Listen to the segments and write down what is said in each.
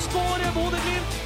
Skårer Bodø-Glimt.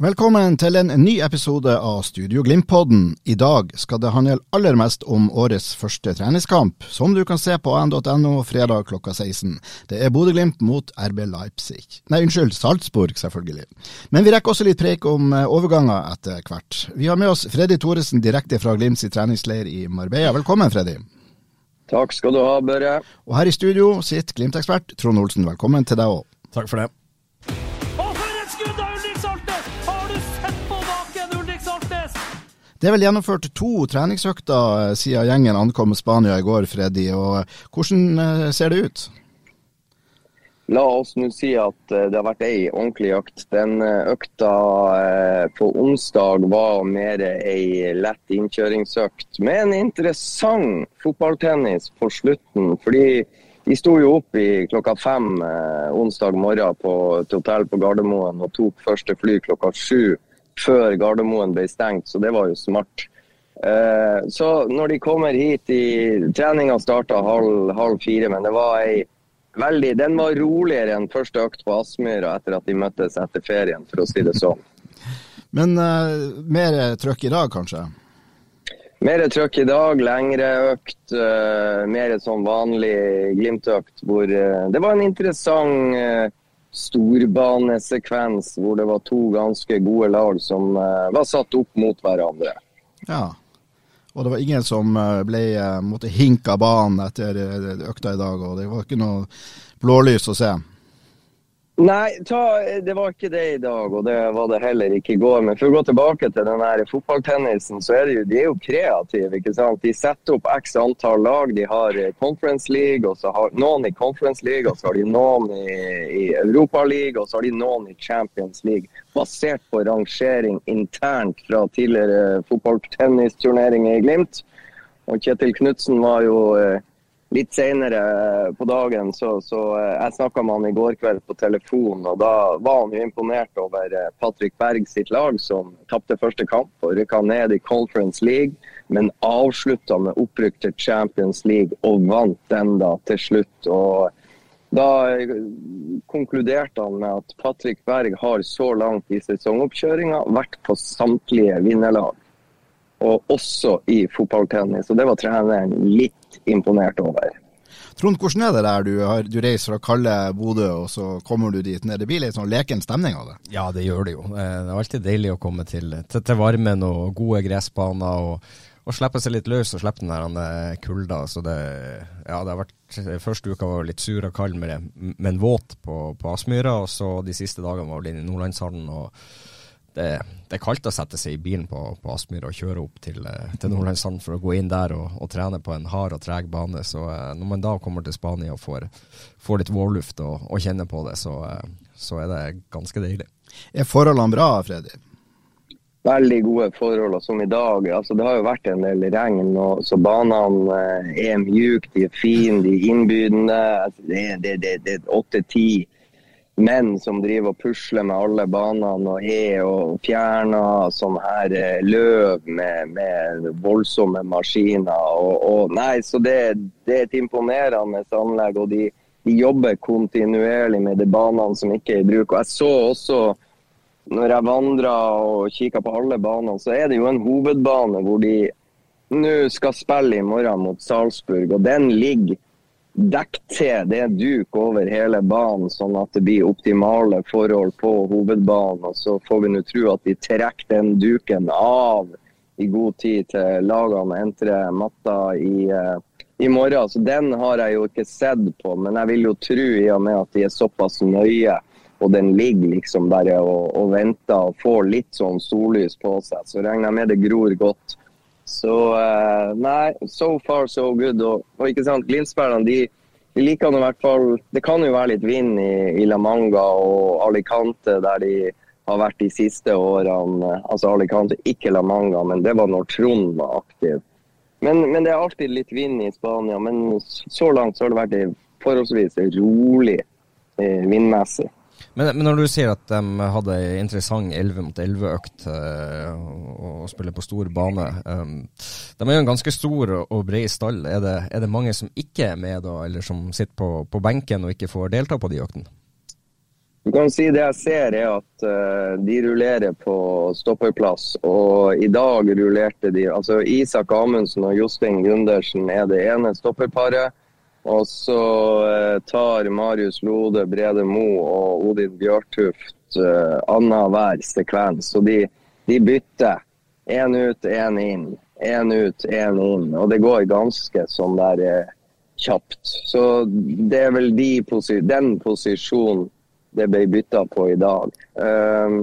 Velkommen til en ny episode av Studio Glimt-podden. I dag skal det handle aller mest om årets første treningskamp, som du kan se på an.no fredag klokka 16. Det er Bodø-Glimt mot RB Leipzig. Nei, unnskyld, Salzburg, selvfølgelig. Men vi rekker også litt preik om eh, overganger etter hvert. Vi har med oss Freddy Thoresen direkte fra Glimts treningsleir i Marbella. Velkommen, Freddy. Takk skal du ha, Børre. Og her i studio sitter Glimt-ekspert Trond Olsen. Velkommen til deg òg. Takk for det. Det er vel gjennomført to treningsøkter eh, siden gjengen ankom Spania i går, Freddy. Og eh, hvordan eh, ser det ut? La oss nå si at det har vært ei ordentlig økt. Den økta på onsdag var mer ei lett innkjøringsøkt med en interessant fotballtennis på slutten. Fordi de sto jo opp i klokka fem onsdag morgen på et hotell på Gardermoen og tok første fly klokka sju før Gardermoen ble stengt, så det var jo smart. Eh, så når de kommer hit i Treninga starta halv, halv fire, men det var ei veldig Den var roligere enn første økt på Aspmyra etter at de møttes etter ferien, for å si det sånn. Men eh, mer trøkk i dag, kanskje? Mer trøkk i dag, lengre økt, uh, mer sånn vanlig Glimt-økt. Hvor uh, det var en interessant uh, storbanesekvens hvor det var to ganske gode lag som uh, var satt opp mot hverandre. Ja. Og det var ingen som eh, ble eh, måtte hinke banen etter eh, økta i dag, og det var ikke noe blålys å se. Nei, ta, det var ikke det i dag, og det var det heller ikke i går. Men for å gå tilbake til den her fotballtennisen, så er det jo, de er jo kreative. ikke sant? De setter opp x antall lag. De har eh, Conference League, og så har noen i Conference League, og så har de noen i, i Europa League, og så har de noen i Champions League. Basert på rangering internt fra tidligere fotballtennisturneringer i Glimt. Og Kjetil Knutsen var jo eh, Litt senere på dagen så, så eh, jeg snakka med han i går kveld på telefon, og da var han jo imponert over eh, Patrick Berg sitt lag, som tapte første kamp og rykka ned i Conference League, men avslutta med opprykk til Champions League og vant den da til slutt. og da eh, konkluderte han med at Patrick Berg har så langt i sesongoppkjøringa vært på samtlige vinnerlag, og også i fotballtennis. Og det var treneren litt imponert over. Trond, hvordan er det der? Du, har, du reiser fra kalde Bodø, og så kommer du dit ned. Det blir litt sånn leken stemning av det? Ja, det gjør det jo. Eh, Det er alltid deilig å komme til, til, til varmen og gode gressbaner. og og slippe seg litt løs og slippe den der eh, kulda. Så det, ja, det har vært Første uka var litt sur og kald, men, men våt på, på Aspmyra. Og så de siste dagene var vel inne i Nordlandshallen. og det, det er kaldt å sette seg i bilen på, på Aspmyr og kjøre opp til, eh, til Nordlandshallen for å gå inn der og, og, trene på en hard og treg bane. Så eh, når man da kommer til Spania og får, får litt vårluft og, og kjenner på det, så, eh, så er det ganske deilig. Er forholdene bra, Freddy? Veldig gode forhold, som i dag. altså Det har jo vært en del regn, og, så banene er mjuke, de er fine, de er innbydende. Altså, det er åtte-ti menn som driver og pusler med alle banene og er og fjerner sånne her eh, løv med, med voldsomme maskiner. Og, og nei, så det, det, er et imponerende anlegg, og de, de jobber kontinuerlig med de banene som ikke er i bruk. Og jeg så også når jeg vandra og kikka på alle banene, så er det jo en hovedbane hvor de nå skal spille i morgen mot Salzburg. Og den ligger dekket til. Det er duk over hele banen, sånn at det blir optimale forhold på hovedbanen. Og så får vi nå tro at de trekker den duken av i god tid til lagene entrer matta i, i morgen. Så den har jeg jo ikke sett på, men jeg vil jo tro i og med at de er såpass nøye. Og den ligger liksom bare og, og venter og får litt sånn sollys på seg. Så regner jeg med det gror godt. Så uh, nei, so far so good. Og, og ikke sant, Glimt-spillerne de, de, liker nå i hvert fall Det kan jo være litt vind i, i La Manga og Alicante, der de har vært de siste årene. Altså Alicante, ikke La Manga, men det var når Trond var aktiv. Men, men, det er alltid litt vind i Spania. Men så langt så har det vært forholdsvis rolig eh, vindmessig. Men, men, når du sier at de hadde en interessant 11 mot 11-økt uh, og, spiller på stor bane um, De er jo en ganske stor og bred stall. Er det, er det, mange som ikke er med, da, eller som sitter på, på benken og ikke får delta på de øktene? Du kan si Det jeg ser, er at uh, de rullerer på stopperplass. Og i dag rullerte de altså Isak Amundsen og Jostein Gundersen er det ene stopperparet. Og så uh, tar Marius Lode, Brede Mo og Odin Bjørtuft uh, annenhver sekvens. Så de, de bytter. Én ut, én inn. Én ut, én inn. Og det går ganske sånn der uh, kjapt. Så det er vel de posi den posisjonen det ble bytta på i dag. Um,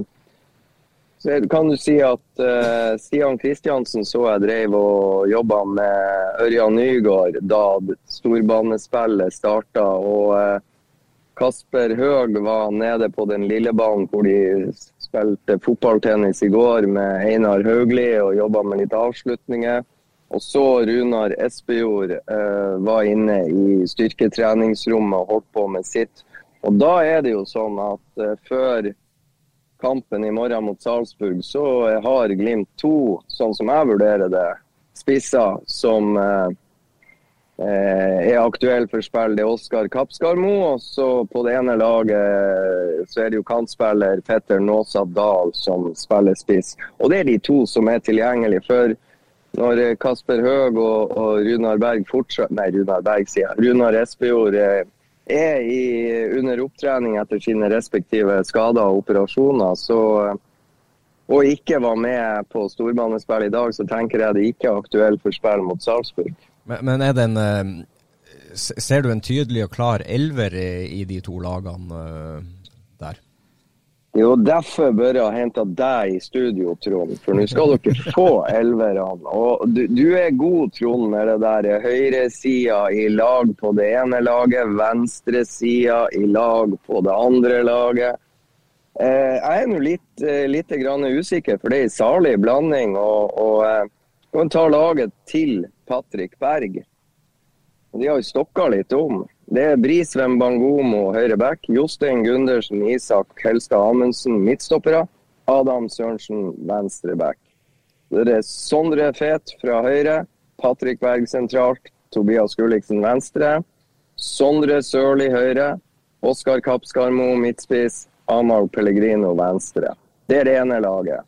så kan du si at uh, Stian Kristiansen så jeg drev og jobba med Ørjan Nygaard da storbanespillet starta. Og uh, Kasper Høeg var nede på den lille banen hvor de spilte fotballtennis i går med Einar Haugli og jobba med litt avslutninger. Og så Runar Espejord uh, var inne i styrketreningsrommet og holdt på med sitt. Og da er det jo sånn at før kampen i morgen mot Salzburg, så har Glimt to, sånn som jeg vurderer det, spisser som eh, er aktuelle for spill. Det er Oskar Kapskarmo. Og så på det ene laget så er det jo kantspiller Petter Nåsad Dahl som spiller spiss. Og det er de to som er tilgjengelige. For når Kasper Høeg og, og Runar Berg fortsatt Nei, Runar Berg, sier jeg. Runar Espejord er i, under opptrening etter sine respektive skader og operasjoner, så, og ikke var med på storbanespill i dag, så tenker jeg det ikke er aktuelt for spill mot Salzburg. Men, men er det en eh, Ser du en tydelig og klar elver i, i de to lagene eh? Jo, derfor bør jeg ha henta deg i studio, Trond. For nå skal dere få elverne. Og du, du, er god, Trond, med det der høyresida i lag på det ene laget, venstresida i lag på det andre laget. Eh, jeg er nå litt, eh, litt usikker, for det er en salig blanding. Og, og eh, kan ta laget til Patrick Berg. De har jo stokka litt om. Det er Brisveen Bangomo høyre back, Jostein Gundersen, Isak Helstad Amundsen midtstoppere, Adam Sørensen venstre back. Det er Sondre Fet fra høyre, Patrick Berg sentralt, Tobias Gulliksen venstre. Sondre Sørli høyre, Oskar Kappskarmo midtspiss, Amahl Pellegrino venstre. Det er det ene laget.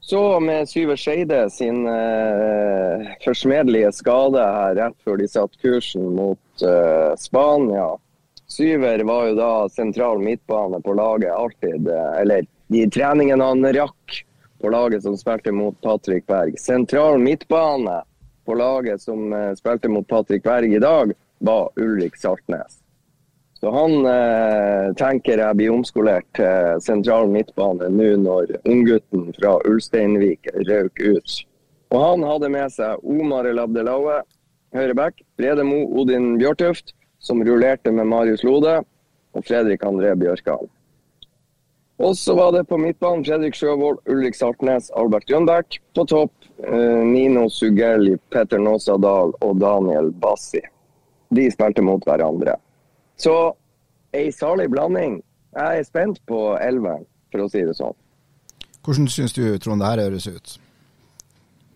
Så med Syver Skeide sin eh, forsmedelige skade her rett før de satte kursen mot eh, Spania. Syver var jo da sentral midtbane på laget alltid. Uh, eller de treningene han rakk på laget som spilte mot Patrick Berg. Sentral midtbane på laget som spilte mot Patrick Berg i dag, var Ulrik Saltnes. Så han eh, tenker jeg blir omskolert til sentral midtbane nå når unggutten fra Ulsteinvik røk ut. Og han hadde med seg Omar El Abdelaue, høyreback, Brede Mo Odin Bjørtuft, som rullerte med Marius Lode, og Fredrik André Bjørkan. Og så var det på midtbanen Fredrik Sjøvold, Ulrik Saltnes, Albert Jønbæk. På topp eh, Nino Sugelli, Petter Nåsadal og Daniel Bassi. De spilte mot hverandre. Så ei salig blanding. Jeg er spent på elveren, for å si det sånn. Hvordan syns du Trond det her høres ut?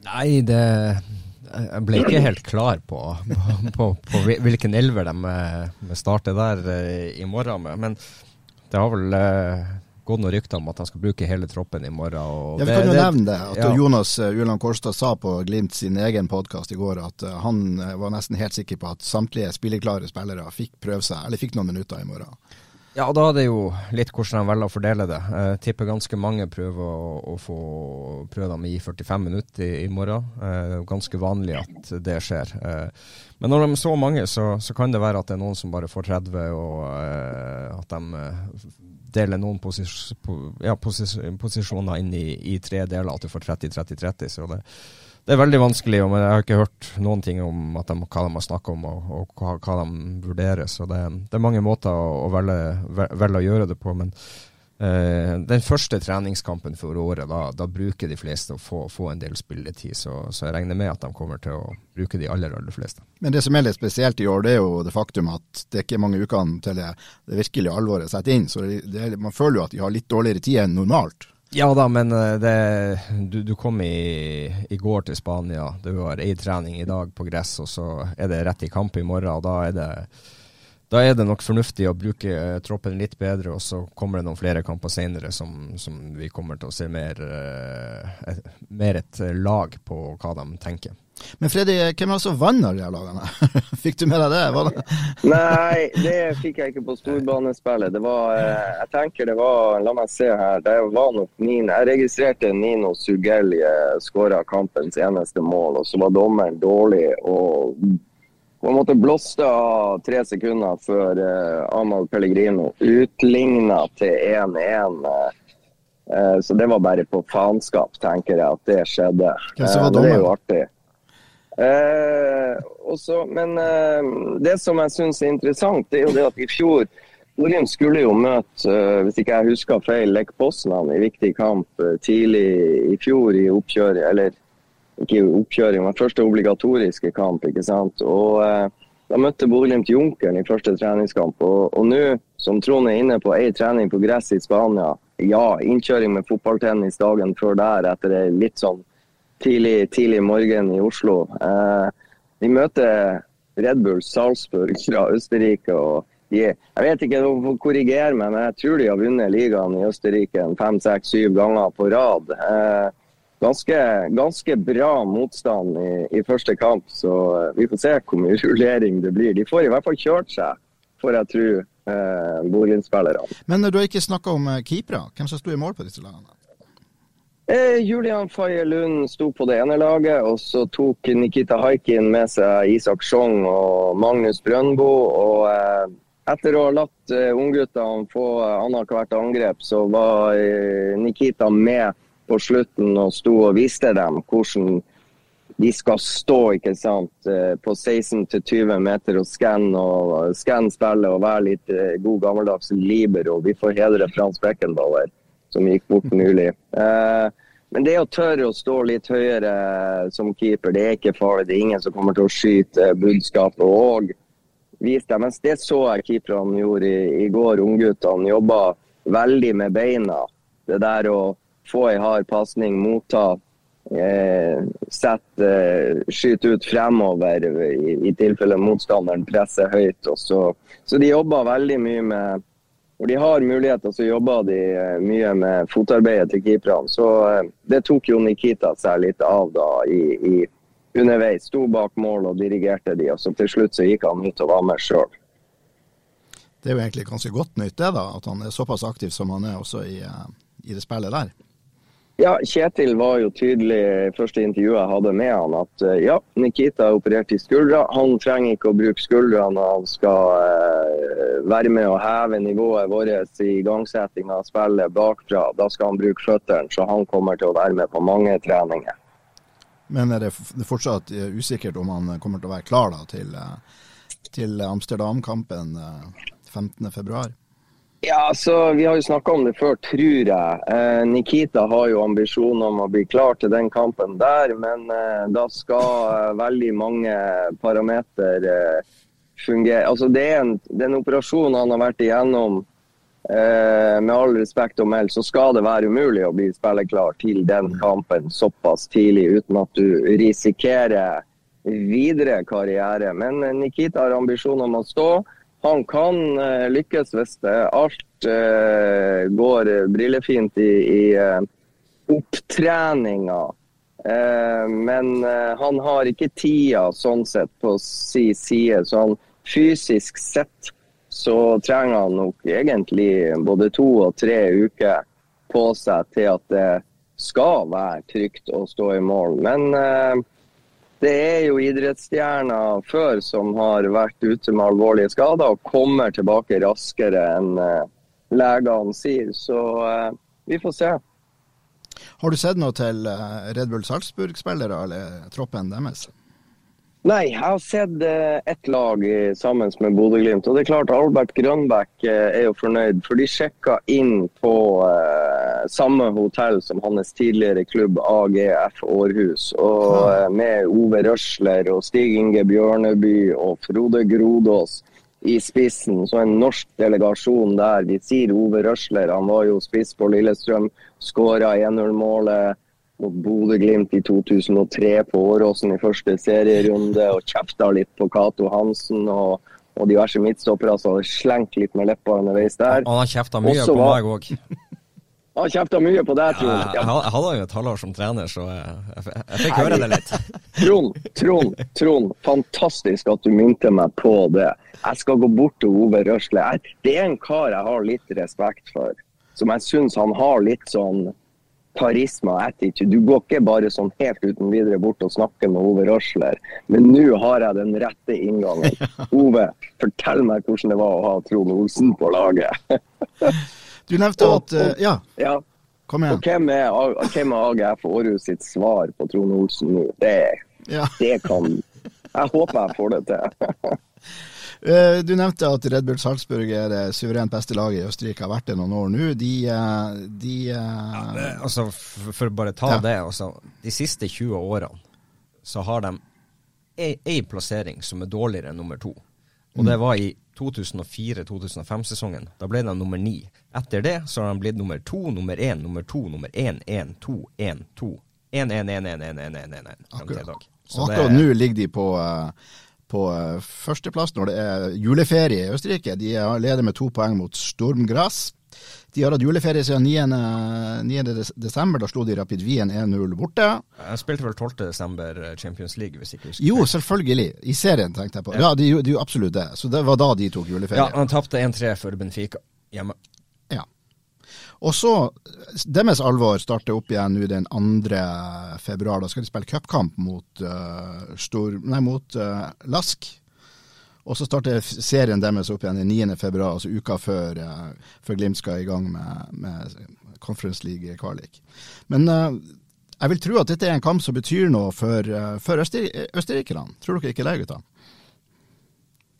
Nei, det Jeg ble ikke helt klar på, på, på, på hvilken elver de starter der eh, i morgen med. Men det har vel eh, gått noen rykter om at han skal bruke hele troppen i morgen. ja, Vi kan jo det, nevne det. at ja. Jonas Uland Kolstad sa på Glimt sin egen podkast i går at uh, han uh, var nesten helt sikker på at samtlige spilleklare spillere fikk prøve seg, eller fikk noen minutter i morgen. Ja, da er det jo litt hvordan de velger å fordele det. Jeg tipper ganske mange prøver å, å få prøve dem i 45 minutter i, i morgen. Eh, ganske vanlig at det skjer. Eh, men når de er så mange, så, så, kan det være at det er noen som bare får 30, og eh, at de deler noen posis, ja, posis, posisjoner inn i, i, tre deler, at du får 30-30-30. Så det, det er veldig vanskelig, og jeg har ikke hørt noen ting om de, hva de har snakket om og, og hva, hva, de vurderer. Så det, det, er mange måter å, å velge, velge, å gjøre det på. Men den første treningskampen for året, da, da, bruker de fleste å få, få en del spilletid. Så, så, jeg regner med at de kommer til å bruke de aller, aller fleste. Men det som er litt spesielt i år, det er jo det faktum at det ikke er mange ukene til det, det virkelige alvoret setter inn. Så det, man føler jo at de har litt dårligere tid enn normalt. Ja da, men eh, det, du, du, kom i, i, går til Spania. Du har ei trening i dag på gress, og så er det rett i kamp i morgen. og Da er det, da er det nok fornuftig å bruke uh, troppen litt bedre, og så kommer det noen flere kamper senere som, som vi kommer til å se mer, uh, et, mer et lag på hva de tenker. Men Freddy, hvem er det som vant de lagene? fikk du med deg det? det? Nei, det fikk jeg ikke på storbanespillet. Det var, eh, jeg tenker det var La meg se her. Det var nok Nino. Jeg registrerte Nino Sugelje skåra kampens eneste mål, og så var dommeren dårlig og på en måte blåste av tre sekunder før eh, Amal Pellegrino utligna til 1-1. Eh, så det var bare på faenskap, tenker jeg, at det skjedde. Hvem som var dommer? det er jo artig. Eh, også, men eh, det som jeg syns er interessant, det er jo det at i fjor Glimt skulle jo møte, eh, hvis ikke jeg husker feil, Lech Poznan i viktig kamp eh, tidlig i fjor i oppkjøret. Eller ikke oppkjøring, men første obligatoriske kamp. ikke sant? Og eh, Da møtte Bodø-Glimt Junkeren i første treningskamp. Og, og nå, som Trond er inne på, ei trening på gress i Spania. Ja, innkjøring med fotballtennis dagen før der etter ei litt sånn tidlig, tidlig morgen i Oslo. Eh, vi møter Red Bull Salzburg fra Østerrike. og de, Jeg vet ikke om å korrigere meg, men jeg tror de har vunnet ligaen i Østerrike fem, seks, syv ganger på rad. Eh, ganske, ganske, bra motstand i, i, første kamp, så eh, vi får se hvor mye rullering det blir. De får i hvert fall kjørt seg, får jeg tro, eh, Bodø-spillerne. Men du har ikke snakka om eh, keepere. Hvem som sto i mål på disse lagene? Eh, Julian Faye Lund sto på det ene laget, og så tok Nikita Haikin med seg Isak Sjong og Magnus Brøndbo. Og eh, etter å ha latt eh, ungguttene få annethvert angrep, så var eh, Nikita med på slutten og sto og viste dem hvordan de skal stå ikke sant, eh, på 16-20 meter og skanne og skanne spillet og være litt eh, god gammeldags libero. Vi får hedre Frans Beckenbauer som gikk bort nylig. Eh, men det å tørre å stå litt høyere som keeper, det er ikke farlig. Det er ingen som kommer til å skyte budskapet. og vise det. Mens det så jeg keeperne gjorde i, i går. Ungguttene jobba veldig med beina. Det der å få ei hard pasning, motta, eh, sette, eh, skyte ut fremover i, i tilfelle motstanderen presser høyt. Så, så de jobber veldig mye med når de har muligheter, så jobber de eh, mye med fotarbeidet til keeperne. Så eh, det tok jo Nikita seg litt av da i, i underveis. Sto bak mål og dirigerte de, og så til slutt så gikk han ut og var med sjøl. Det er jo egentlig ganske godt nytt det da, at han er såpass aktiv som han er også i, eh, i det spillet der. Ja, Kjetil var jo tydelig i første intervjuet jeg hadde med han, at eh, ja, Nikita er operert i skuldra. Han trenger ikke å bruke skuldra når han skal eh, være med å heve nivået vårt i igangsetting av spillet bakfra. Da skal han bruke føttene, så han kommer til å være med på mange treninger. Men er det fortsatt eh, usikkert om han kommer til å være klar da, til, eh, til Amsterdam-kampen 15.2? Ja, så Vi har jo snakka om det før, tror jeg. Eh, Nikita har jo ambisjoner om å bli klar til den kampen der, men eh, da skal eh, veldig mange parameter eh, fungere. Altså, det er, en, den operasjonen han har vært igjennom. Eh, med all respekt å melde, så skal det være umulig å bli spilleklar til den kampen såpass tidlig, uten at du risikerer videre karriere. Men eh, Nikita har ambisjoner om å stå han kan uh, lykkes hvis alt uh, går brillefint i, i uh, opptreninga. men han har ikke tida sånn sett på si side. Så han fysisk sett så trenger han nok egentlig både to og tre uker på seg til at det skal være trygt å stå i mål. Men eh, det er jo idrettsstjerner før som har vært ute med alvorlige skader og kommer tilbake raskere enn eh, legene sier. Så eh, vi får se. Har du sett noe til eh, Red Bull Salzburg-spillere eller troppen deres? Nei, jeg har sett eh, ett lag sammen med Bodø-Glimt. Og det er klart Albert Grønbæk eh, er jo fornøyd, for de sjekka inn på eh, samme hotell som hans tidligere klubb AGF Århus. Og eh, med Ove Røsler og Stig Inge Bjørneby og Frode Grodås i spissen. Så en norsk delegasjon der. Vi sier Ove Røsler, han var jo spiss på Lillestrøm. Skåra 1-0-målet mot Bodø-Glimt i 2003 på Åråsen i første serierunde og kjefta litt på Cato Hansen og, og diverse midtstoppere som hadde slengt litt med leppa underveis der. Han har kjefta mye Også på var- meg òg. Han kjefta mye på deg, Trond. jeg, jeg hadde jo et halvår som trener, så jeg, jeg, jeg fikk høre det litt. Trond, Trond, Trond, fantastisk at du minte meg på det. Jeg skal gå bort til Ove Røsle. Jeg- Det er en kar jeg har litt respekt for. Som jeg syns han har litt sånn karisma og attitude. Du går ikke bare sånn helt uten videre bort og snakker med Ove Røsler. Men nå har jeg den rette inngangen. Ove, fortell meg hvordan det var å ha Trond Olsen på laget. Du nevnte at eh, Ja, Ja, kom og igjen. hvem er, hvem er AGF Århus sitt svar på Trond Olsen nå? Det, Ja. det kan Jeg håper jeg får det til. Eh, du nevnte at Red Bull Salzburg er det suverent beste laget i Østerrike, har vært det noen år nå. De, eh, de eh, ja, det, altså, For å bare ta ja. det, altså, De siste 20 årene så har de ei plassering som er dårligere enn nummer to. Og mm. det var i 2004-2005-sesongen. Da ble de nummer ni. Etter det så har de blitt nummer to, nummer én, nummer to, nummer én, én, to, én, to. 1-1-1-1-1-1-1-1 Akkurat, akkurat nå ligger de på uh, på eh, førsteplass når det er juleferie i Østerrike. De er- leder med to poeng mot Sturm Graz. De har hatt juleferie siden 9. 9. des- desember. Da slo de Rapid Wien 1-0 borte. Jeg spilte vel 12. desember Champions League, hvis ikke jeg husker Jo, selvfølgelig. I serien, tenkte jeg på. Ja, det er jo absolutt det. Så det var da de tok juleferie. Ja, han tapte 1-3 for Benfica hjemme. Og så, deres alvor starter opp igjen nå den 2. februar. Da skal de spille cupkamp mot, uh, stor, nei, mot uh, Lask. Og så starter serien deres opp igjen den 9. februar, altså uka før, uh, før Glimt skal i gang med, med Conference League-kvalik. Men uh, jeg vil tro at dette er en kamp som betyr noe for, for østerrikerne. Tror dere ikke det, gutta?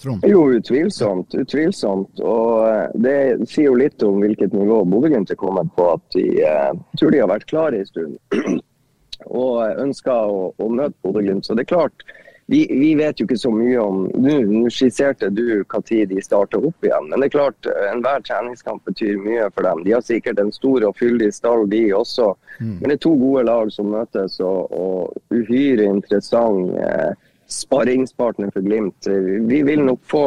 Trond? Jo, utvilsomt. Utvilsomt. Og eh, det sier jo litt om hvilket nivå Bodø-Glimt er kommet på. At de eh, tror de har vært klare en stund og ønsker å, å møte Bodø-Glimt. Så det er klart, vi, vi vet jo ikke så mye om Nå skisserte du når de starter opp igjen, men det er klart, eh, enhver treningskamp betyr mye for dem. De har sikkert en stor og fyldig stall, de også. Men det er to gode lag som møtes, og, og uhyre interessant eh, sparringspartner for Glimt. Vi vil nok få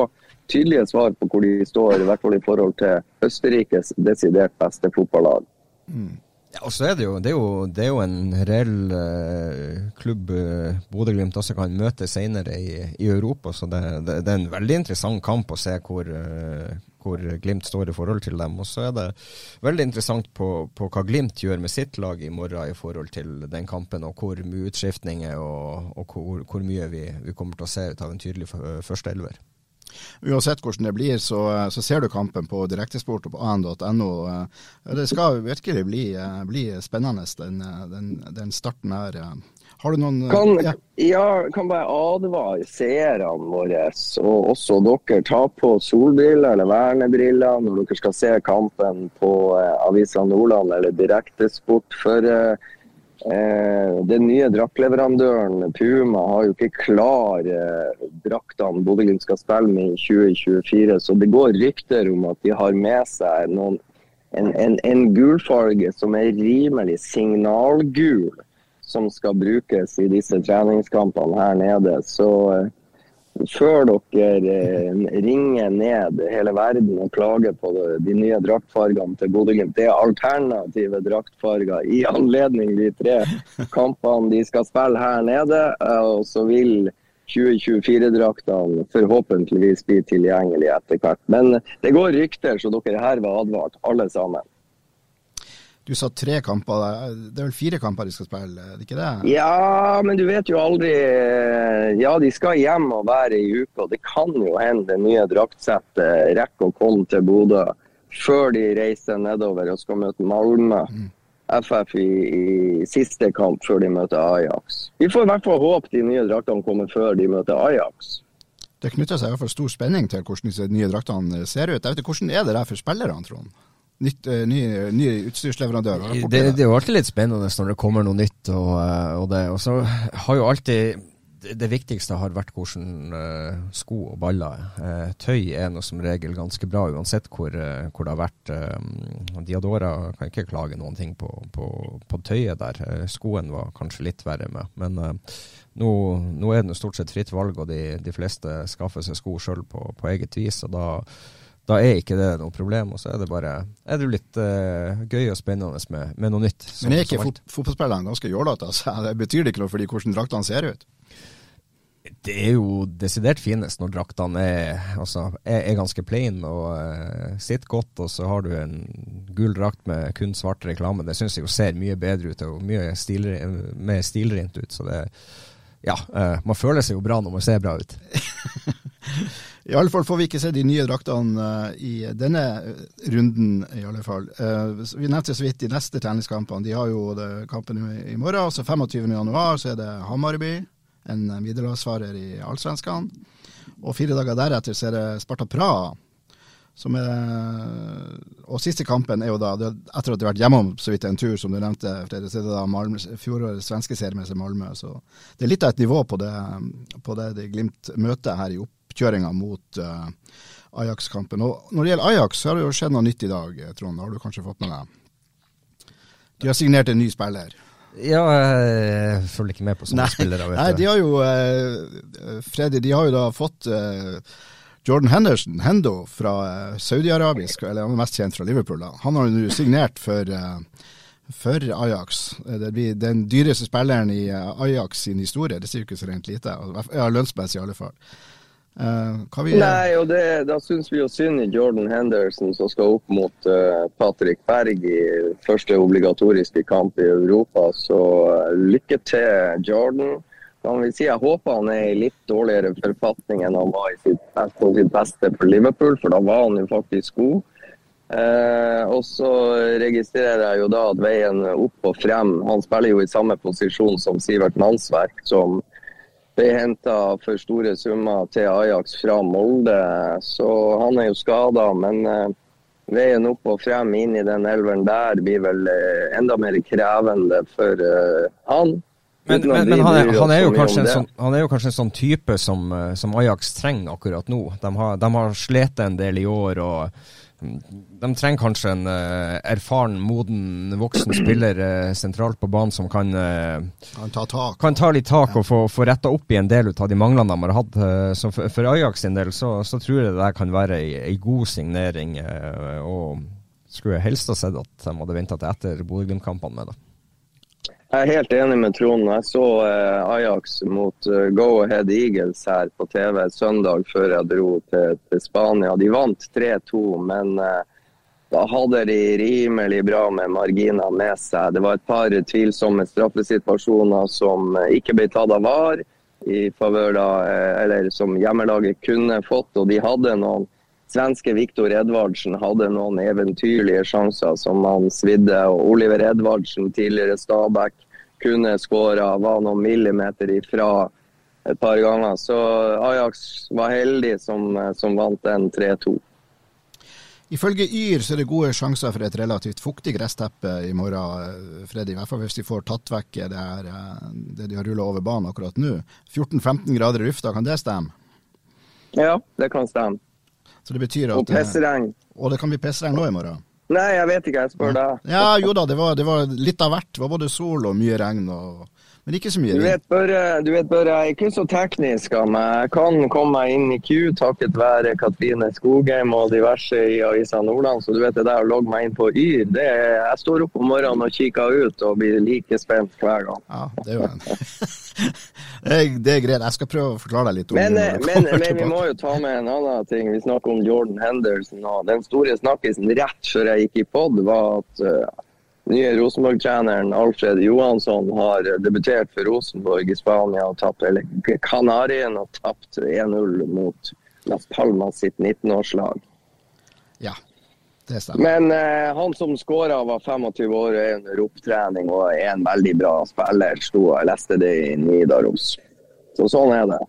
tydelige svar på hvor de står, i hvert fall i forhold til Østerrikes desidert beste fotballag. Ja, og så er det jo, det er jo, det er jo en reell eh, klubb uh, Bodø-Glimt også kan møte senere i, i Europa, så det, det er en veldig interessant kamp å se hvor, eh, hvor Glimt står i forhold til dem. Og så er det veldig interessant på, på hva Glimt gjør med sitt lag i morgen i forhold til den kampen, og hvor mye utskiftninger og, og hvor, hvor mye vi, vi kommer til å se ut av en tydelig førsteelver. Uansett hvordan det blir, så, så ser du kampen på direktesport og på an.no. Det skal virkelig bli, bli spennende, den, den, den starten her. Har du noen Kan, ja. ja, kan bare advare seerne våre, og også dere, ta på solbriller eller vernebriller når dere skal se kampen på eh, Avisa Nordland eller direktesport. For eh, eh, den nye draktleverandøren Puma har jo ikke klar eh, draktene Bodø-Glimt skal spille med i 2024, så det går rykter om at de har med seg noen, en, en, en gulfarge som er rimelig signalgul som skal brukes i disse treningskampene her nede. Så eh, før dere eh, ringer ned hele verden og klager på de nye draktfargene til Bodø-Glimt, det er alternative draktfarger i anledning de tre kampene de skal spille her nede. eh, Og så vil 2024-draktene forhåpentligvis bli tilgjengelige etter hvert. Men det går rykter, så dere her var advart, alle sammen. Du sa tre kamper. Det er vel fire kamper de skal spille, er det ikke det? Ja, men du vet jo aldri Ja, de skal hjem og være i uka. Det kan jo hende det nye draktsettet rekker å komme til Bodø før de reiser nedover og skal møte Malmö. Mm. FF i, i, siste kamp før de møter Ajax. Vi får i hvert fall håpe de nye draktene kommer før de møter Ajax. Det knytter seg i hvert fall stor spenning til hvordan disse nye draktene ser ut. Jeg vet ikke, Hvordan er det der for spillerne, Trond? Nytt, uh, ny, ny utstyrsleverandør? Det, det, er jo alltid litt spennende når det kommer noe nytt. Og, eh, og, det, og så har jo alltid det viktigste har vært hvordan uh, sko og baller uh, Tøy er noe som regel ganske bra, uansett hvor, uh, hvor det har vært. Diadora kan ikke klage noen ting på, på, på tøyet der. skoen var kanskje litt verre med. Men nå, nå, er det stort sett fritt valg, og de, de fleste skaffer seg sko sjøl på, på, eget vis. og da da er ikke det noe problem. Og så er det bare er det litt gøy og spennende med, med noe nytt. Men er ikke fotballspillerne ganske jålete? Altså? Betyr det ikke noe for de hvordan draktene ser ut? det er jo desidert finest når draktene er, altså, er, er, ganske plain og uh, sitter godt, og så har du en gul drakt med kun svart reklame. Det syns jeg jo ser mye bedre ut og mye stilre, mer stilrent ut. Så det Ja, uh, man føler seg jo bra når man ser bra ut. I alle fall får vi ikke se de nye draktene uh, i denne runden, i alle fall. Uh, vi nevnte så vidt de neste treningskampene. De har jo det, kampen i, morgen. Så 25.1 så er det Hamarby en middelhavsfarer i Allsvenskan. Og fire dager deretter så er det Sparta Praha. Er, og siste kampen er jo da, etter at de har vært hjemom så vidt en tur, som du nevnte, Fredrik, så er det da Malmö, fjorårets svenske seriemester Malmö. Så det er litt av et nivå på det, på det de Glimt møter her i oppkjøringa mot uh, Ajax-kampen. Og Når det gjelder Ajax, så har det jo skjedd noe nytt i dag, Trond. Har du kanskje fått med deg? De har signert en ny spiller. Ja, jeg følger ikke med på sånne Nei. spillere. Nei, de har jo uh, Freddy, de har jo da fått uh, Jordan Henderson, Hendo, fra uh, Saudi-Arabisk, eller han er mest kjent fra Liverpool. da. Han har jo nå signert for, for Ajax. Det blir den dyreste spilleren i Ajax sin historie. Det sier jo ikke så rent lite. Ja, lønnsmessig i alle fall. Uh, vi, Nei, og det, da syns vi jo synd i Jordan Henderson, som skal opp mot uh, Patrick Berg i første obligatoriske kamp i Europa. Så uh, lykke til, Jordan. Kan vi si, Jeg håper han er i litt dårligere forfatning enn han var i sitt beste, sitt beste for Liverpool, for da var han jo faktisk god. og så registrerer jeg jo da at veien opp og frem Han spiller jo i samme posisjon som Sivert Mannsverk, som ble henta for store summer til Ajax fra Molde. Så han er jo skada. Men uh, veien opp og frem inn i den elveren der blir vel uh, enda mer krevende for uh, han. Men, men, men han, er, han, er sånn, han, er, jo kanskje en sånn type som, som Ajax trenger akkurat nå. De har, de har slitt en del i år. og de trenger kanskje en uh, erfaren, moden, voksen spiller uh, sentralt på banen som kan, uh, kan, ta, tak. kan ta litt tak og få, få retta opp i en del av de manglene de har hatt. så for, for, Ajax sin del så, så, tror jeg det der kan være ei, god signering. og skulle jeg helst ha sett at de hadde venta til etter Bodø-Glimt-kampene med det. Jeg er helt enig med Trond. Jeg så eh, Ajax mot uh, Go Ahead Eagles her på TV søndag før jeg dro til, til Spania. De vant 3-2, men uh, da hadde de rimelig bra med marginer med seg. Det var et par tvilsomme straffesituasjoner som ikke ble tatt av VAR, i favør da, eller som hjemmelaget kunne fått. Og de hadde noen Svenske Viktor Edvardsen hadde noen eventyrlige sjanser som han svidde. og Oliver Edvardsen, tidligere Stabæk, kunne skåra, var noen millimeter ifra et par ganger. Så Ajax var heldig som, som vant den 3-2. Ifølge Yr så er det gode sjanser for et relativt fuktig gressteppe i morgen, Freddy. I hvert fall hvis de får tatt vekk det, her, det de har rulla over banen akkurat nå. 14-15 grader i lufta, kan det stemme? Ja, det kan stemme. Så det betyr at Og pissregn. Og det kan bli pissregn nå i morgen? Nei, jeg vet ikke, jeg spør deg. Ja, jo da, det var, det var, litt av hvert. Det var både sol og mye regn. og Men ikke så mye. Du vet, bare, du vet bare jeg er ikke så teknisk av meg. Jeg kan komme meg inn i Q takket være Katrine Skogheim og diverse i Avisa Nordland. Så du vet det der å logge meg inn på Yr, det er, jeg står opp om morgenen og kikker ut og blir like spent hver gang. Ja, det er jo en det, er, greit. Jeg skal prøve å forklare deg litt om Men, eh, men, men vi må jo ta med en annen ting. Vi snakker om Jordan Henderson. og Den store snakkisen rett før jeg gikk i pod, var at uh, nye Rosenborg-treneren Alfred Johansson har debutert for Rosenborg i Spania og tapt eller Kanarien og tapt 1-0 mot Las Palmas sitt 19-årslag. Ja, det stemmer. Men eh, han som skåra var 25 år og er under opptrening og er en veldig bra spiller. Sto, jeg leste det i Nidaros. Så sånn er det.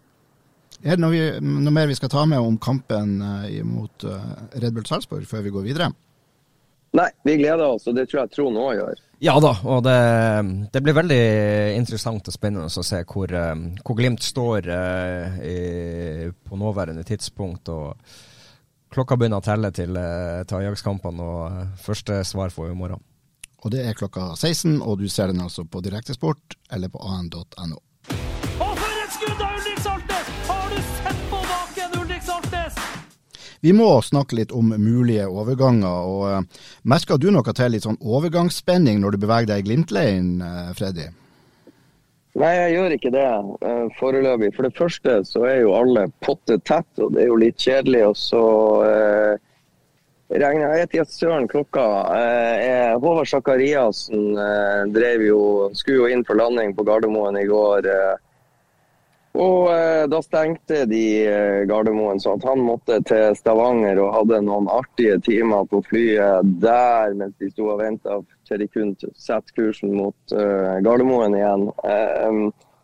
Er det noe, vi, noe mer vi skal ta med om kampen eh, mot eh, Red Bull Salzburg før vi går videre? Nei, vi gleder oss, og det tror jeg Trond òg gjør. Ja da, og det, det, blir veldig interessant og spennende å se hvor, eh, hvor Glimt står eh, i, på nåværende tidspunkt. og Klokka begynner å telle til, uh, til Ajax-kampene, og første svar får vi i morgen. Og det er klokka 16, og du ser den altså på Direktesport eller på an.no. Vi må snakke litt om mulige overganger. og uh, Merker du noe til litt sånn overgangsspenning når du beveger deg i Glimt-leiren, uh, Freddy? Nei, jeg gjør ikke det uh, foreløpig. For det første så er jo alle potte tett, og det er jo litt kjedelig. Og så uh, regner jeg vet at søren klokka. Uh, Håvard Sakariassen drev jo, skulle jo inn for landing på Gardermoen i går. Og eh, da stengte de eh, Gardermoen, så at han måtte til Stavanger og hadde noen artige timer på flyet der mens de sto og venta til de kunne sette kursen mot eh, Gardermoen igjen. Eh,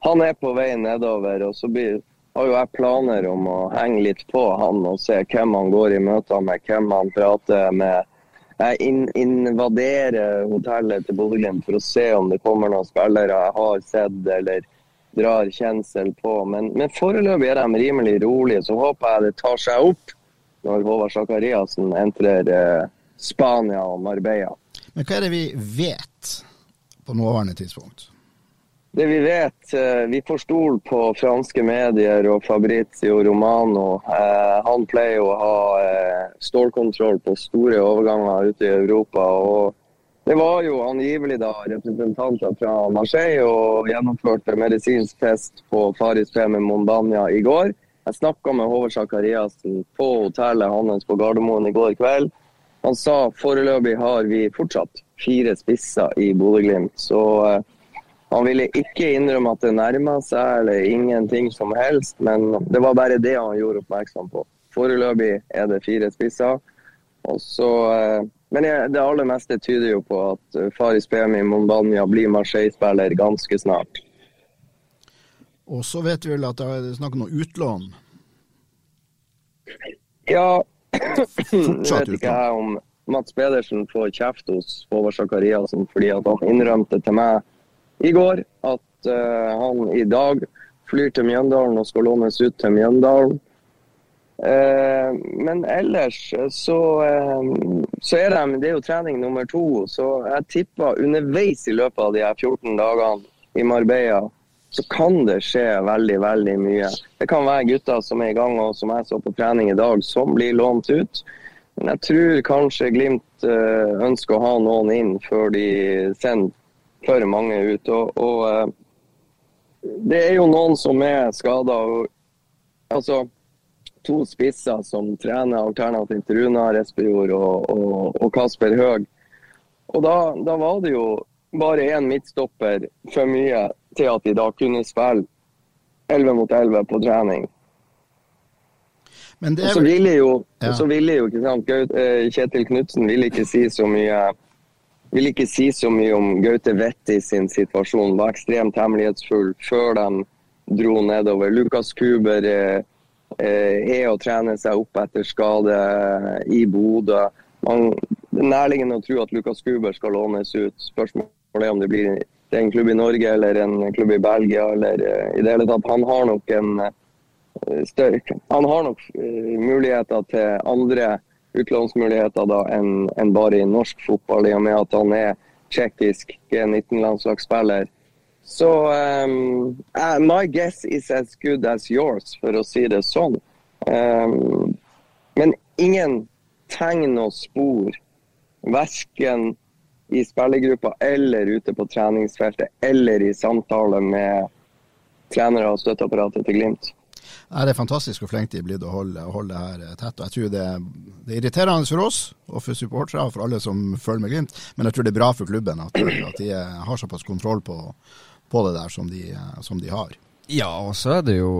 han er på vei nedover, og så blir, har jo jeg planer om å henge litt på han og se hvem han går i møter med, hvem han prater med. Jeg in invaderer hotellet til Bodø-Glimt for å se om det kommer noen spillere jeg har sett eller drar kjensel på. Men, men foreløpig er de rimelig rolige, så håper jeg det tar seg opp når Håvard Sakariassen entrer eh, Spania og Marbella. Men hva er det vi vet på nåværende tidspunkt? Det vi vet, eh, Vi får stol på franske medier og Fabrizio Romano. Eh, han pleier å ha eh, stålkontroll på store overganger ute i Europa. og det var jo angivelig da representanter fra Marseille og gjennomførte medisinsk test på Faris P Mondania i går. Jeg snakka med Håvard Sakariassen på hotellet hans på Gardermoen i går kveld. Han sa foreløpig har vi fortsatt fire spisser i Bodø-Glimt. Så uh, han ville ikke innrømme at det nærma seg eller ingenting som helst, men det var bare det han gjorde oppmerksom på. Foreløpig er det fire spisser. Og så uh, men det aller meste tyder jo på at eh, Faris Pemi Mombania blir Marseille-spiller ganske snart. Og så vet vi vel at det er snakk om noe utlån? Ja, vet ikke jeg om Mats Pedersen får kjeft hos Håvard Sakariassen fordi han innrømte til meg i går at uh, han i dag flyr til Mjøndalen og skal lånes ut til Mjøndalen. Uh, men ellers så, uh, så er de, det er jo trening nummer to. Så jeg tipper underveis i løpet av de her 14 dagene i Marbella så kan det skje veldig, veldig mye. Det kan være gutter som er i gang og som jeg så på trening i dag, som blir lånt ut. Men jeg tror kanskje Glimt uh, ønsker å ha noen inn før de sender for mange ut. Og, og det er jo noen som er skada. Altså, to spisser som trener alternativt Runar Espejord og, og, og, Kasper Høeg. Og da, da, var det jo bare én midtstopper for mye til at de da kunne spille 11 mot 11 på trening. Men det er... Og så ville jo, ja. så ville jo sant, Kjetil Knutsen ville ikke si så mye vil ikke si så mye om Gaute Vetti sin situasjon. Var ekstremt hemmelighetsfull før de dro nedover. Lukas Kuber eh, er å trene seg opp etter skade i Bodø. Det er nærliggende å tro at Lukas Kuber skal lånes ut. Spørsmålet er om det blir en klubb i Norge eller en klubb i Belgia. eller i det hele tatt. Han har nok en større, han har nok muligheter til andre utlånsmuligheter da enn en bare i norsk fotball, i og med at han er tsjekkisk G19-landslagsspiller. Så um, my guess is as good as yours, for å si det sånn. Um, men ingen tegn og spor, verken i spillergruppa eller ute på treningsfeltet eller i samtale med trenere og støtteapparatet til Glimt. Det er fantastisk hvor flinke de er blitt å holde, holde, det her tett. og Jeg tror det, det er irriterende for oss og for supportere og for alle som følger med Glimt, men jeg tror det er bra for klubben at, at de har såpass kontroll på, på det der som de, som de, har. Ja, og så er det jo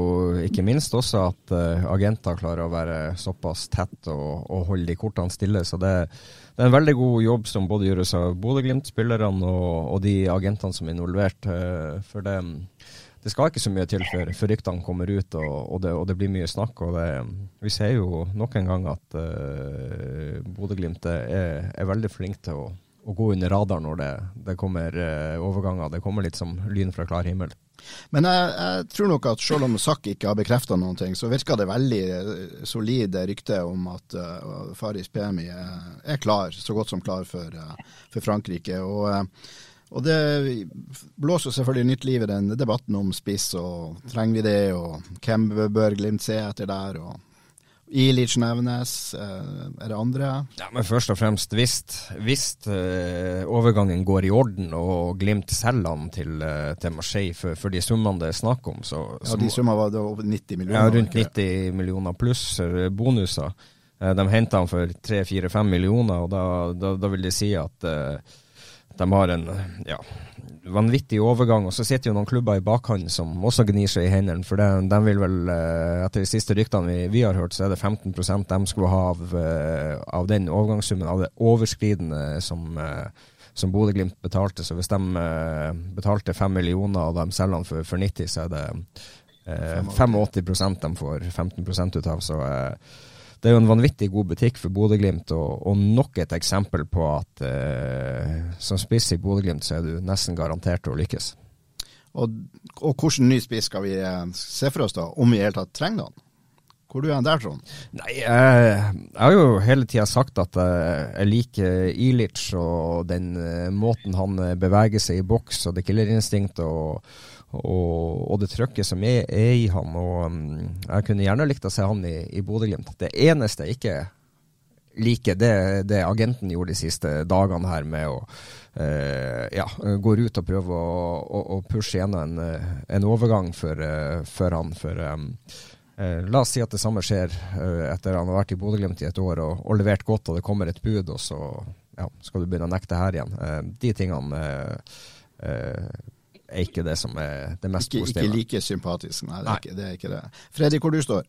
ikke minst også at uh, agenter klarer å være såpass tett og, og holde de kortene stille. Så det, det, er en veldig god jobb som både gjøres av Bodø-Glimt-spillerne og, og, de agentene som er involvert. Uh, for det det skal ikke så mye til før, før ryktene kommer ut og, og, det, og, det, blir mye snakk. og Vi ser jo nok en gang at uh, Bodø-Glimt er, er, veldig flink til å, å, gå under radaren når det, det kommer uh, overganger. Det kommer litt som lyn fra klar himmel. Men jeg, jeg, tror nok at selv om Sakk ikke har bekrefta noen ting, så virker det veldig solid solide rykte om at uh, Faris Pemi er, er, klar, så godt som klar for, uh, for Frankrike. og uh, og det blåser selvfølgelig nytt liv i den debatten om spiss, og trenger vi det, og hvem bør Glimt se etter der, og Ilic nevnes, eh, er det andre? Ja, men Først og fremst, hvis, hvis uh, overgangen går i orden og Glimt selger han til, uh, til Marseille for, for, de summene det er snakk om så, Ja, De summene var over 90 millioner? Ja, rundt 90 millioner pluss bonuser. Uh, de henter han for 3-4-5 millioner, og da, da, da, vil det si at de har en ja, vanvittig overgang. Og så sitter jo noen klubber i bakhånd som også gnir seg i hendene. For de, de, vil vel, eh, etter de siste ryktene vi, vi, har hørt, så er det 15% de skulle ha av, eh, av den overgangssummen, av det overskridende som, eh, som Bodø-Glimt betalte. Så hvis de betalte 5 millioner og de selger den for, for 90, så er det 85 de får 15 ut av. Så det er jo en vanvittig god butikk for Bodø-Glimt, og, og, nok et eksempel på at eh, som spiss i Bodø-Glimt så er du nesten garantert å lykkes. Og, og hvilken ny spiss skal vi eh, se for oss, da, om vi i hele tatt trenger den? Hvor du er der, Trond? Nei, jeg, jeg har jo hele tida sagt at jeg liker Ilic og den eh, måten han eh, beveger seg i boks og det killerinstinktet og og, og det trøkket som er, er, i han. og um, Jeg kunne gjerne likt å se han i, i Bodø-Glimt. Det eneste jeg ikke liker, det, det agenten gjorde de siste dagene her med å uh, ja, går ut og prøve å, å, å pushe gjennom en, en overgang for, uh, for han. For um, uh, la oss si at det samme skjer etter han har vært i Bodø-Glimt i et år og, og, levert godt, og det kommer et bud, og så ja, skal du begynne å nekte her igjen. de tingene er ikke det som er det mest ikke, positive. Ikke like sympatisk, nei. Det er, nei. Ikke, det er ikke det. Freddy, hvor du står?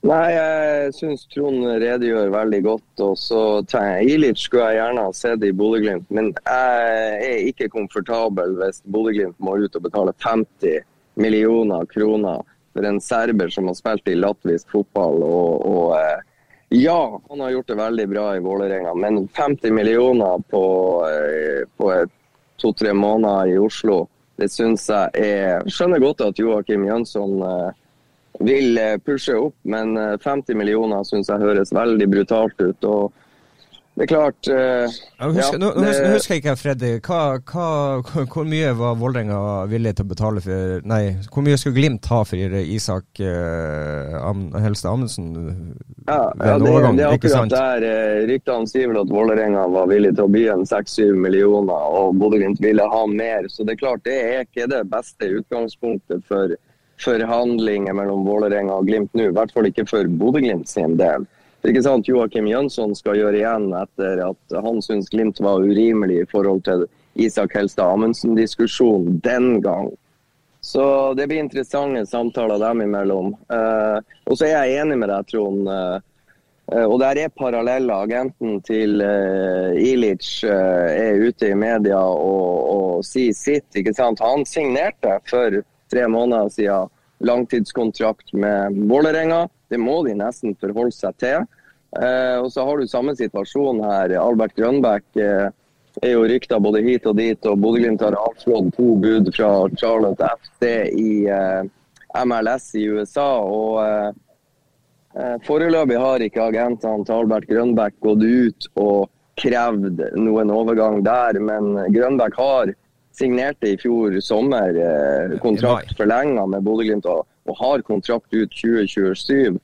Nei, jeg syns Trond redegjør veldig godt. og så tenker jeg, Ilic skulle jeg gjerne ha sett i Bodø-Glimt, men jeg er ikke komfortabel hvis Bodø-Glimt må ut og betale 50 millioner kroner for en serber som har spilt i latvisk fotball. og, og eh, ja, han har gjort det veldig bra i Vålerenga, men 50 millioner på, eh, på to-tre måneder i Oslo det syns jeg er Skjønner godt at Joakim Jønsson eh, vil eh, pushe opp, men 50 eh, millioner syns jeg høres veldig brutalt ut. og det er klart uh, husker, ja, nå, nå, husker, jeg ikke, Freddy. Hva, hva, hvor mye var Vålerenga villig til å betale for Nei, hvor mye skulle Glimt ha for Isak uh, Am, Helste Amundsen? Ja, ja det, det, er akkurat der uh, ryktene sier vel at Vålerenga var villig til å by en 6-7 millioner, og Bodø-Glimt ville ha mer. Så det er klart, det er ikke det beste utgangspunktet for forhandlinger mellom Vålerenga og Glimt nå. I hvert fall ikke for Bodø-Glimt sin del. Ikke sant Joakim Jønsson skal gjøre igjen etter at han syns Glimt var urimelig i forhold til Isak Helstad Amundsen-diskusjonen den gang. Så det blir interessante samtaler dem imellom. Eh, og så er jeg enig med deg, Trond. Eh, og der er paralleller. Agenten til eh, Ilic eh, er ute i media og, og sier sitt. ikke sant? Han signerte for tre måneder siden langtidskontrakt med Vålerenga. Det må de nesten forholde seg til. Eh, og så har du samme situasjon her. Albert Grønbæk eh, er jo rykta både hit og dit, og Bodø-Glimt har avslått to bud fra Charlotte FC i eh, MLS i USA. og eh, eh, Foreløpig har ikke agentene til Albert Grønbæk gått ut og krevd noen overgang der, men Grønbæk har signerte i fjor sommer eh, kontrakt forlenga med Bodø-Glimt og, og, har kontrakt ut 2027.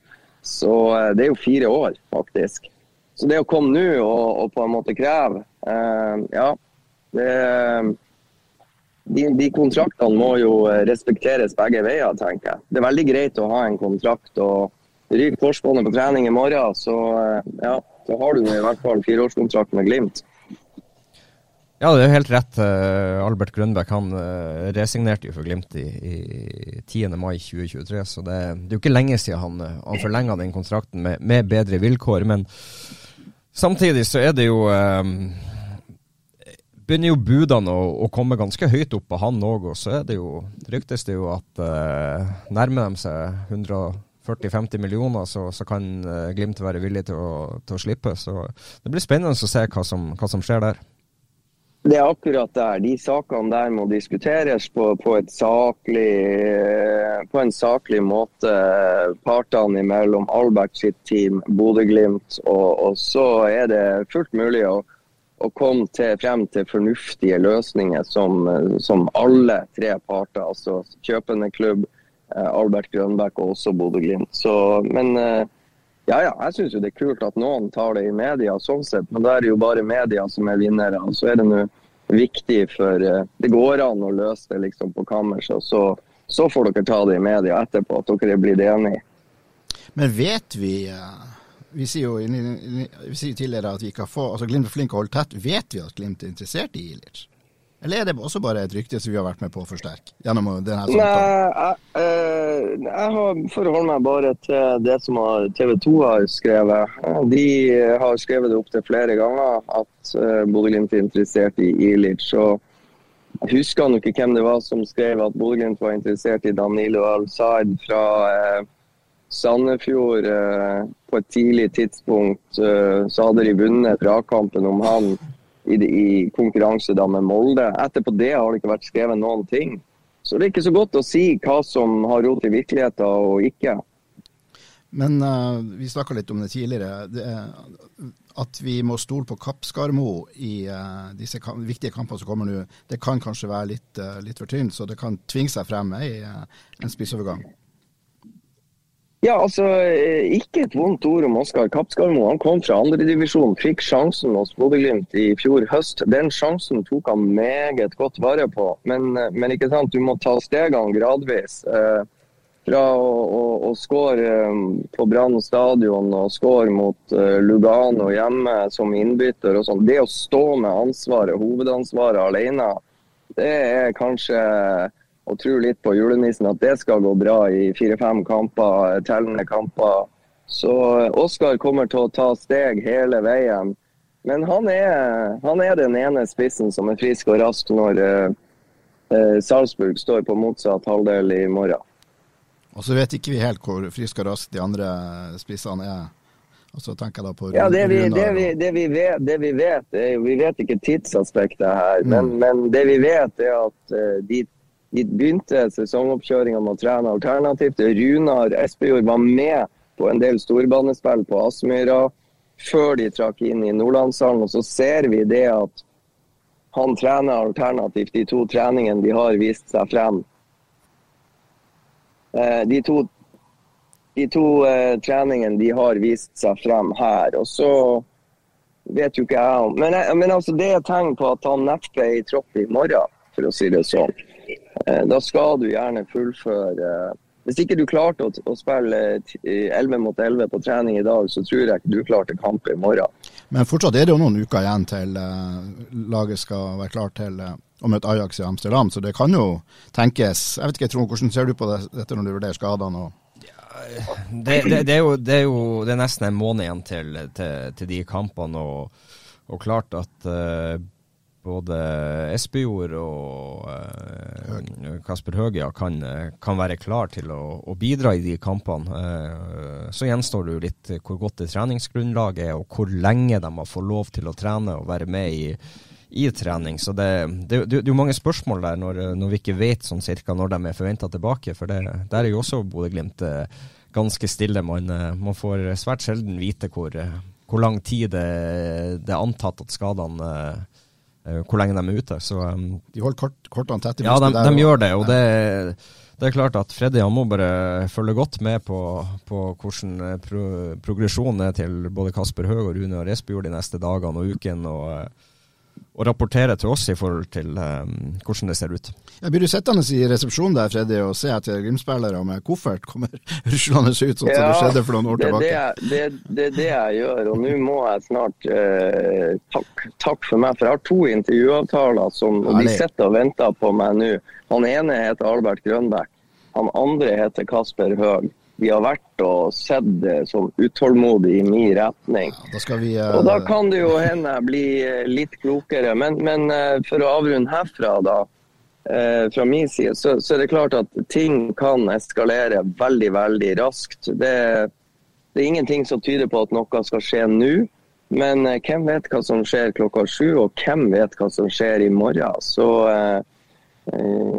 Så eh, det er jo fire år, faktisk. Så det å komme nå og, og, på en måte kreve eh, Ja, det de, de, kontraktene må jo respekteres begge veier, tenker jeg. Det er veldig greit å ha en kontrakt. og Ryker korsbåndet på trening i morgen, så eh, ja, så har du i hvert fall fireårskontrakt med Glimt. Ja, det er helt rett. Eh, Albert Grønbæk han eh, resignerte jo for Glimt i, i 10. mai 2023, så det, det, er jo ikke lenge siden han, han forlenga den kontrakten med, med, bedre vilkår. Men samtidig så er det jo um, begynner jo budene å, å, komme ganske høyt opp på han òg, og så er det jo, ryktes det jo at uh, nærmer de seg 140-50 millioner, så, så, kan Glimt være villig til å, til å, slippe. Så det blir spennende å se hva som, hva som skjer der. Det er akkurat der. De sakene der må diskuteres på, på, saklig, eh, på en saklig måte. Partene imellom Albert sitt team, Bodø-Glimt. Og, og, så er det fullt mulig å å komme til, frem til fornuftige løsninger som, som, alle tre parter, altså kjøpende klubb, eh, Albert Grønbæk og også Bodø-Glimt. Men eh, ja, ja, jeg syns det er kult at noen tar det i media, sånn sett, men da er det jo bare media som er vinnere. og Så er det nå viktig for eh, Det går an å løse det liksom på kammerset, og så, så får dere ta det i media etterpå, at dere er blitt enige. Men vet vi vi sier jo vi sier tidligere at vi har få, altså Glimt er flink å holde tett. Vet vi at Glimt er interessert i Ilic? Eller er det også bare et rykte som vi har vært med på å forsterke? gjennom denne samtalen? Nei, jeg, eh, jeg har forholder meg bare til det som TV 2 har skrevet. De har skrevet det opp til flere ganger at uh, Bodø-Glimt er interessert i Ilic. og jeg husker nok ikke hvem det var som skrev at Bodø-Glimt var interessert i Danilo Al-Said fra Sandefjord eh, på et tidlig tidspunkt eh, så hadde de vunnet dragkampen om han i, i konkurranse da med Molde. Etterpå det har det ikke vært skrevet noen ting. Så det er ikke så godt å si hva som har rot i virkeligheten og ikke. Men uh, vi snakka litt om det tidligere. Det, at vi må stole på Kappskarmo i uh, disse kamp viktige kampene som kommer nå, det kan kanskje være litt, uh, litt for tynt. Så det kan tvinge seg frem i en spissovergang. Ja, altså, eh, Ikke et vondt ord om Oskar Kappskarmo. Han kom fra andredivisjon, fikk sjansen hos Bodø-Glimt i fjor høst. Den sjansen tok han meget godt vare på. Men, eh, men ikke sant, du må ta stegene gradvis. Eh, fra å, å, å skåre eh, på Brann stadion og skåre mot Lugano hjemme som innbytter og sånn. Det å stå med ansvaret, hovedansvaret alene, det er kanskje og tror litt på julenissen at det skal gå bra i fire-fem kamper, tellende kamper. Så Oskar kommer til å ta steg hele veien. Men han er, han er den ene spissen som er frisk og rask når eh, eh, Salzburg står på motsatt halvdel i morgen. Og så vet ikke vi helt hvor frisk og rask de andre spissene er. Og så tenker jeg da på ja, det vi, det, vi, det, vi vet, det vi vet, er Vi vet ikke tidsaspektet her, mm. men, men, det vi vet, er at uh, de begynte sesongoppkjøringa med å trene alternativt. Runar Espejord var med på en del storbanespill på Aspmyra før de trakk inn i Nordlandshallen. Og så ser vi det at han trener alternativt. De to treningene de har vist seg frem. Eh, de to, de to uh, treningene de har vist seg frem her. Og så vet jo ikke jeg om Men, men altså, det er tegn på at han neppe er i tropp i morgen, for å si det sånn. Eh, da skal du gjerne fullføre Hvis ikke du klarte å, å spille 11 mot 11 på trening i dag, så tror jeg ikke du klarte kamp i morgen. Men fortsatt er det jo noen uker igjen til uh, laget skal være klart til å møte Ajax i Amsterdam, så det kan jo tenkes. Jeg vet ikke, Trond, Hvordan ser du på det, dette når du vurderer skadene? og det, det, det, er jo, det, er jo, det er nesten en måned igjen til, til, til de kampene. Og, og klart at uh, både Espejord og uh, Kasper Høgia kan, kan, være klar til å, å, bidra i de kampene. Uh, så gjenstår det jo litt hvor godt det treningsgrunnlaget er, og hvor lenge de har fått lov til å trene og være med i, i trening. Så det, det, det, er jo mange spørsmål der når, når, vi ikke vet sånn cirka når de er forventa tilbake. For det, der er jo også Bodø-Glimt uh, ganske stille. Man, man, får svært sjelden vite hvor, hvor lang tid det, det er antatt at skadene hvor lenge de er ute. Så, um, de holder kort, kortene tett i Ja, de, de, gjør det. og det det er klart at Freddy han må bare følge godt med på, på hvordan pro progresjonen er til både Kasper Høeg og Rune og Resbjord de neste dagene og ukene. og og rapportere til oss i forhold til um, hvordan det ser ut. Jeg blir du sittende i resepsjonen der, Freddy, og se etter Glimt-spillere med koffert kommer ruslende ut, sånn ja, som det skjedde for noen år det, tilbake? Det, det, det, er det jeg gjør, og nå må jeg snart eh, takk, takk, for meg. For jeg har to intervjuavtaler, som, og de sitter og venter på meg nå. Han ene heter Albert Grønbæk, han andre heter Kasper Høeg de har vært og sett det som utålmodig i min retning. Ja, da vi, uh... Og da kan det jo hende jeg blir eh, litt klokere. Men, men uh, for å avrunde herfra, da, uh, fra min side, så, så, er det klart at ting kan eskalere veldig, veldig raskt. Det, det er ingenting som tyder på at noe skal skje nå. Men hvem vet hva som skjer klokka sju, og hvem vet hva som skjer i morgen. Så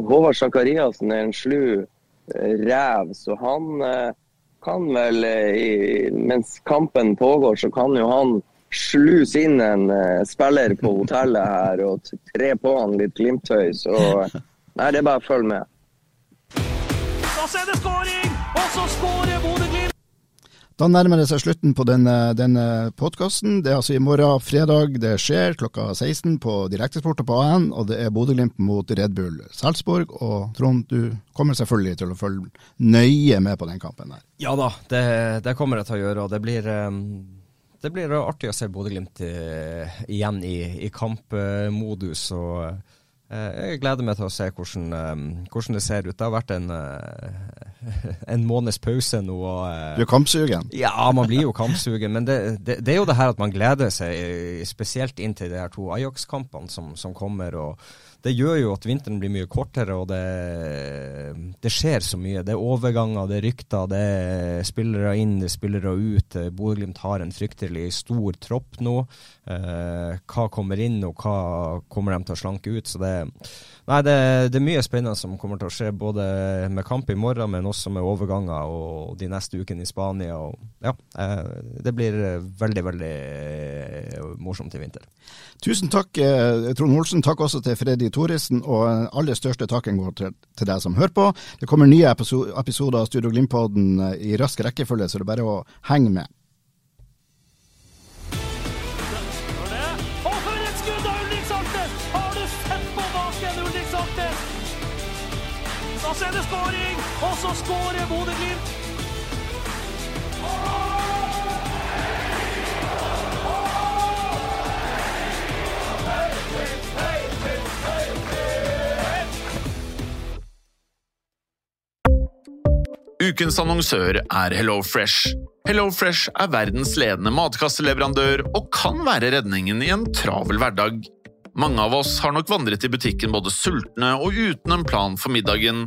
Håvard Sakariassen er en slu ræv. Så han eh, kan vel, eh, mens kampen pågår, så kan jo han sluse inn en eh, spiller på hotellet her og tre på han litt Glimt-tøy. Så nei, det er bare å følge med. Så er det skåring, og så skårer Bodø-Glimt! Da nærmer det seg slutten på denne, denne podkasten. Det er altså i morgen fredag det skjer, klokka 16 på Direktesport og på AN. Og det er Bodø-Glimt mot Red Bull Salzburg. Og Trond, du kommer selvfølgelig til å følge nøye med på den kampen der. Ja da, det, det kommer jeg til å gjøre. og det blir... Um det blir artig å se Bodø-Glimt uh, igjen i, i kampmodus. og Jeg gleder meg til å se hvordan, hvordan, det ser ut. Det har vært en, en måneds pause nå. Og, eh, du er kampsugen? Ja, man blir jo kampsugen. Men det, det, det, er jo det her at man gleder seg spesielt inn til de her to Ajax-kampene som, som, kommer. og det gjør jo at vinteren blir mye kortere, og det, det, skjer så mye. Det er overganger, det er rykter, det er spillere inn, det er spillere ut. Bodø-Glimt har en fryktelig stor tropp nå. Eh, hva kommer inn, og hva kommer de til å slanke ut? Så det, nei, det, det, er mye spennende som kommer til å skje, både med kamp i morgen, men også med overganger og de neste ukene i Spania. Og, ja, eh, det blir veldig, veldig morsomt i vinter. Tusen takk, eh, Trond Olsen. Takk også til Freddy Thoresen, og aller største takken går til, til deg som hører på. Det kommer nye episoder av Studio Glimt-podden eh, i rask rekkefølge, så det er bare å henge med. Og så skårer Bodø-Glimt! Ukens annonsør er HelloFresh. HelloFresh er verdens ledende matkasseleverandør og kan være redningen i en travel hverdag. Mange av oss har nok vandret i butikken både sultne og uten en plan for middagen,